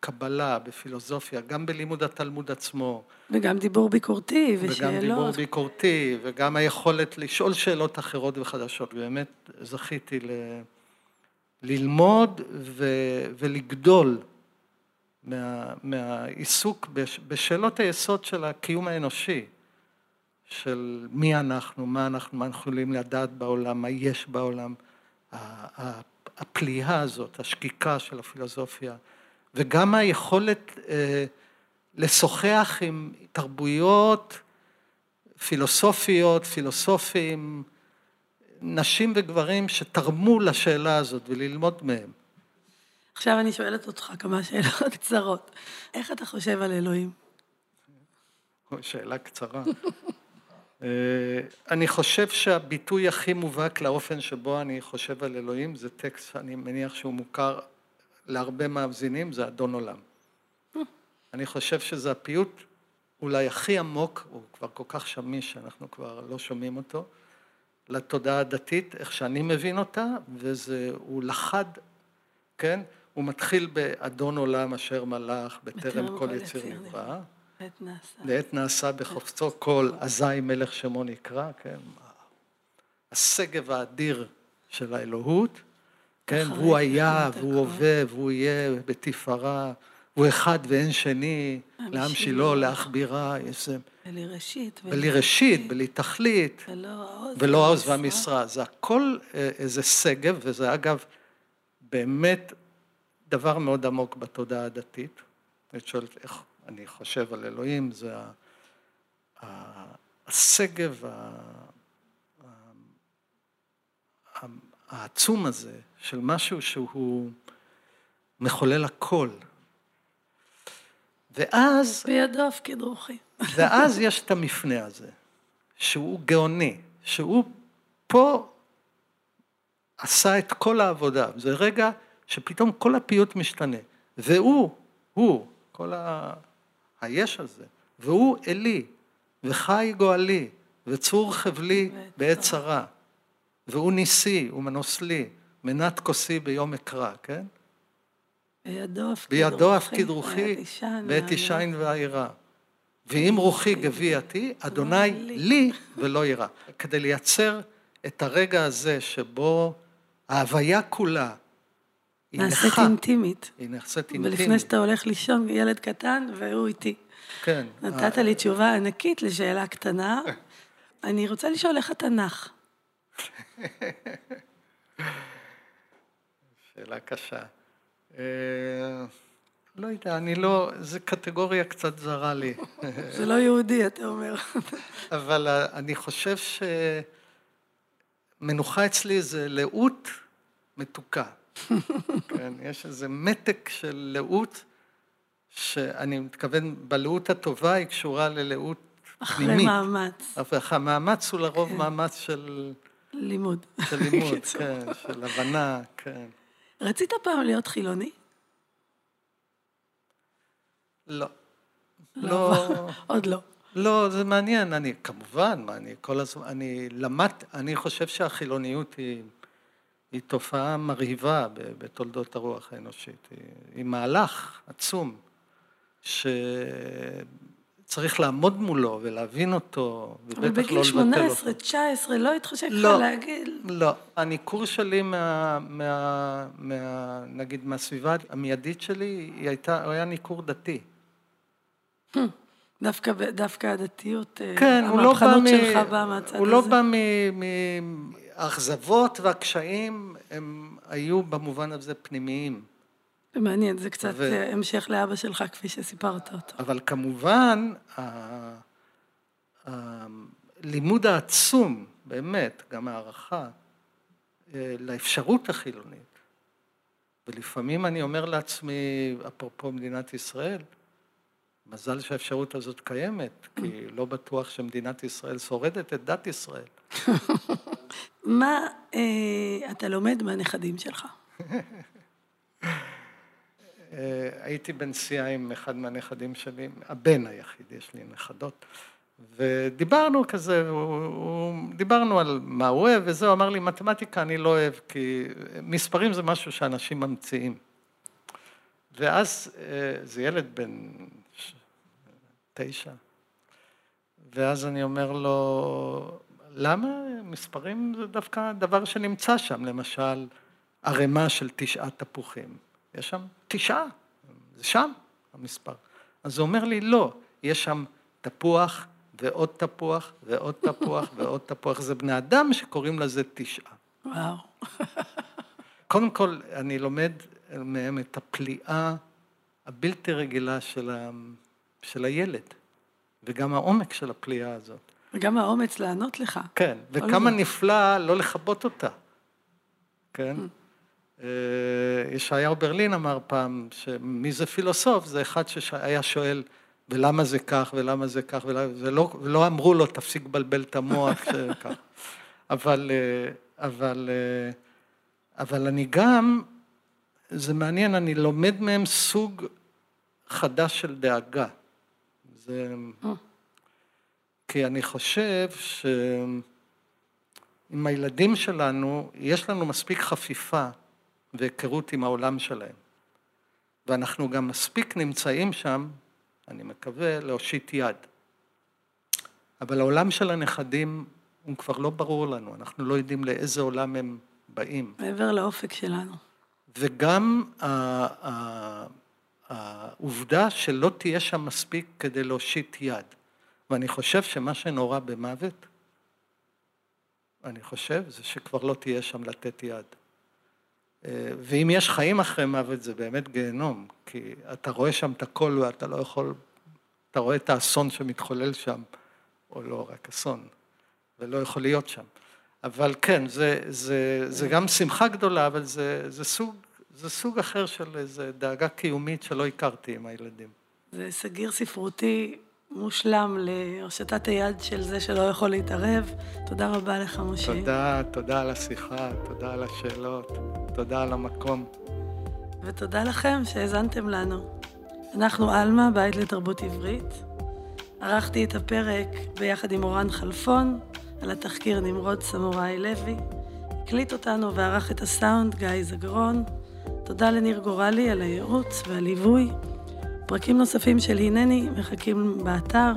קבלה, בפילוסופיה, גם בלימוד התלמוד עצמו. וגם דיבור ביקורתי ושאלות. וגם דיבור ביקורתי, וגם היכולת לשאול שאלות אחרות וחדשות. באמת זכיתי ל... ללמוד ו... ולגדול מה, מהעיסוק בשאלות היסוד של הקיום האנושי, של מי אנחנו, מה אנחנו, מה אנחנו יכולים לדעת בעולם, מה יש בעולם, הפליאה הזאת, השקיקה של הפילוסופיה, וגם היכולת אה, לשוחח עם תרבויות פילוסופיות, פילוסופים, נשים וגברים שתרמו לשאלה הזאת וללמוד מהם. עכשיו אני שואלת אותך כמה שאלות קצרות. איך אתה חושב על אלוהים? שאלה קצרה. <laughs> אה, אני חושב שהביטוי הכי מובהק לאופן שבו אני חושב על אלוהים זה טקסט, אני מניח שהוא מוכר להרבה מאזינים, זה אדון עולם. <laughs> אני חושב שזה הפיוט אולי הכי עמוק, הוא כבר כל כך שמיש שאנחנו כבר לא שומעים אותו, לתודעה הדתית, איך שאני מבין אותה, וזה, הוא לחד, כן? הוא מתחיל באדון עולם אשר מלך, בטרם כל יציר נברא. לעת נעשה בחופצו כל אזי מלך שמו נקרא, כן? השגב האדיר של האלוהות, כן? והוא היה, והוא. הווה, והוא יהיה בתפארה, הוא אחד ואין שני, לעם. שילה, להכבירה, יש זה, בלי ראשית. בלי ראשית, בלי תכלית, ולא העוז. והמשרה. זה הכל אה, איזה שגב, וזה אגב באמת דבר מאוד עמוק בתודעה הדתית. את שואלת איך אני חושב על אלוהים, זה השגב העצום הזה של משהו שהוא מחולל הכל. ואז בידו הפקיד רוחי. <laughs> ואז יש את המפנה הזה, שהוא גאוני, שהוא פה עשה את כל העבודה. זה רגע שפתאום כל הפיוט משתנה. והוא, הוא, כל ה... היש הזה, והוא אלי, וחי גואלי, וצור חבלי בעת צרה, והוא ניסי ומנוס לי, מנת כוסי ביום אקרא, כן? בידו הפקיד רוחי. אישן ועת ואני- אישן ואירה. ואם רוחי גבייתי, אדוני. לי ולא יירא. כדי לייצר את הרגע הזה שבו ההוויה כולה היא. נעשית אינטימית. היא נעשית אינטימית. ולפני שאתה הולך לישון, ילד קטן, והוא איתי. כן. נתת לי תשובה ענקית לשאלה קטנה. <laughs> אני רוצה לשאול איך אתה נח. שאלה קשה. אה, לא יודע, אני לא, זו קטגוריה קצת זרה לי. <laughs> זה לא יהודי, אתה אומר. <laughs> אבל אה, אני חושב שמנוחה אצלי זה לאות מתוקה. כן, יש איזה מתק של לאות, שאני מתכוון, בלאות הטובה היא קשורה ללאות אחרי פנימית. מאמץ, אבל המאמץ הוא לרוב מאמץ של, לימוד. של <laughs> לימוד. כן, של הבנה, כן. רצית פעם להיות חילוני? לא. לא. לא, <laughs> עוד לא. לא, זה מעניין, אני, כמובן, אני כל הזמן, אני למד, אני חושב שהחילוניות היא, היא תופעה מרהיבה בתולדות הרוח האנושית, היא, היא מהלך עצום, שצריך לעמוד מולו ולהבין אותו, אבל ובטח בגיל לא לבטל 18, אותו. 19, לא התחשק לך לא. להגיד... לא, הניכור שלי מה, מה, מה, נגיד מהסביבה המיידית שלי, היא הייתה, הוא היה ניכור דתי. דווקא, דווקא הדתיות, אה, כן, לא המהפכנות מ... שלך באה מהצד הוא לא הזה. בא מ... מ... האכזבות והקשיים הם היו במובן הזה פנימיים. זה מעניין, זה קצת ו- אה, המשך לאבא שלך, כפי שסיפרת אותו. אבל כמובן, ה- הלימוד העצום, באמת, גם הערכה, אה, לאפשרות החילונית. ולפעמים אני אומר לעצמי, אפרופו מדינת ישראל, מזל שהאפשרות הזאת קיימת, כי לא בטוח שמדינת ישראל שורדת את דת ישראל. <laughs> מה אה, אתה לומד מהנכדים שלך? אה, הייתי בנסיעה עם אחד מהנכדים שלי, הבן היחיד, יש לי נכדות, ודיברנו כזה, הוא, הוא, דיברנו על מה הוא אוהב וזה, הוא אמר לי, מתמטיקה אני לא אוהב, כי מספרים זה משהו שאנשים ממציאים. ואז אה, זה ילד בן ש- תשע, ואז אני אומר לו, למה מספרים זה דווקא דבר שנמצא שם, למשל, ערימה של תשעה תפוחים. יש שם תשעה, זה שם המספר. אז הוא אומר לי, לא, יש שם תפוח ועוד תפוח ועוד תפוח <laughs> ועוד תפוח. זה בני אדם שקוראים לזה תשעה. וואו. <laughs> קודם כל, אני לומד מהם את הפליאה הבלתי רגילה של, ה... של הילד, וגם העומק של הפליאה הזאת. וגם האומץ לענות לך. כן, וכמה. נפלא לא לכבות אותה, כן? אה, ישעיהו ברלין אמר פעם, שמי זה פילוסוף? זה אחד שהיה שואל, ולמה זה כך, ולמה זה כך. ולא, ולא אמרו לו, תפסיק לבלבל את המוח, <laughs> שכך. אבל, אה, אבל, אה, אבל אני גם, זה מעניין, אני לומד מהם סוג חדש של דאגה. זה... כי אני חושב שעם הילדים שלנו, יש לנו מספיק חפיפה והיכרות עם העולם שלהם. ואנחנו גם מספיק נמצאים שם אני מקווה, להושיט יד. אבל העולם של הנכדים הוא כבר לא ברור לנו, אנחנו לא יודעים לאיזה עולם הם באים. מעבר לאופק שלנו. וגם העובדה שלא תהיה שם מספיק כדי להושיט יד. ואני חושב שמה שנורא במוות, אני חושב, זה שכבר לא תהיה שם לתת יד. אה, ואם יש חיים אחרי מוות זה באמת גיהנום, כי אתה רואה שם את הכל ואתה לא יכול, אתה רואה את האסון שמתחולל שם, או לא רק אסון, ולא יכול להיות שם. אבל כן, זה, זה, זה גם שמחה גדולה, אבל זה, זה, סוג, זה סוג אחר של איזו דאגה קיומית שלא הכרתי עם הילדים. זה סגיר ספרותי מושלם להושטת היד של זה שלא יכול להתערב. תודה רבה לך, משה. תודה, תודה על השיחה, תודה על השאלות, תודה על המקום. ותודה לכם שהאזנתם לנו. אנחנו עלמה, בית לתרבות עברית. ערכתי את הפרק ביחד עם אורן חלפון, על התחקיר נמרוד סמוראי לוי. הקליט אותנו וערך את הסאונד גיא זגרון. תודה לניר גורלי על הייעוץ והליווי. פרקים נוספים של הנני מחכים באתר,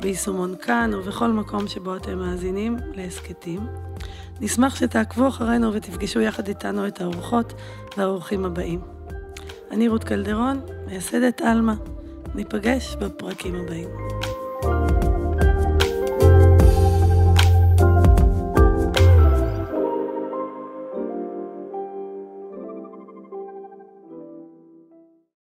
ביישומון כאן ובכל מקום שבו אתם מאזינים להסכתים. נשמח שתעקבו אחרינו ותפגשו יחד איתנו את האורחות והאורחים הבאים. אני רות קלדרון, מייסדת עלמה. ניפגש בפרקים הבאים.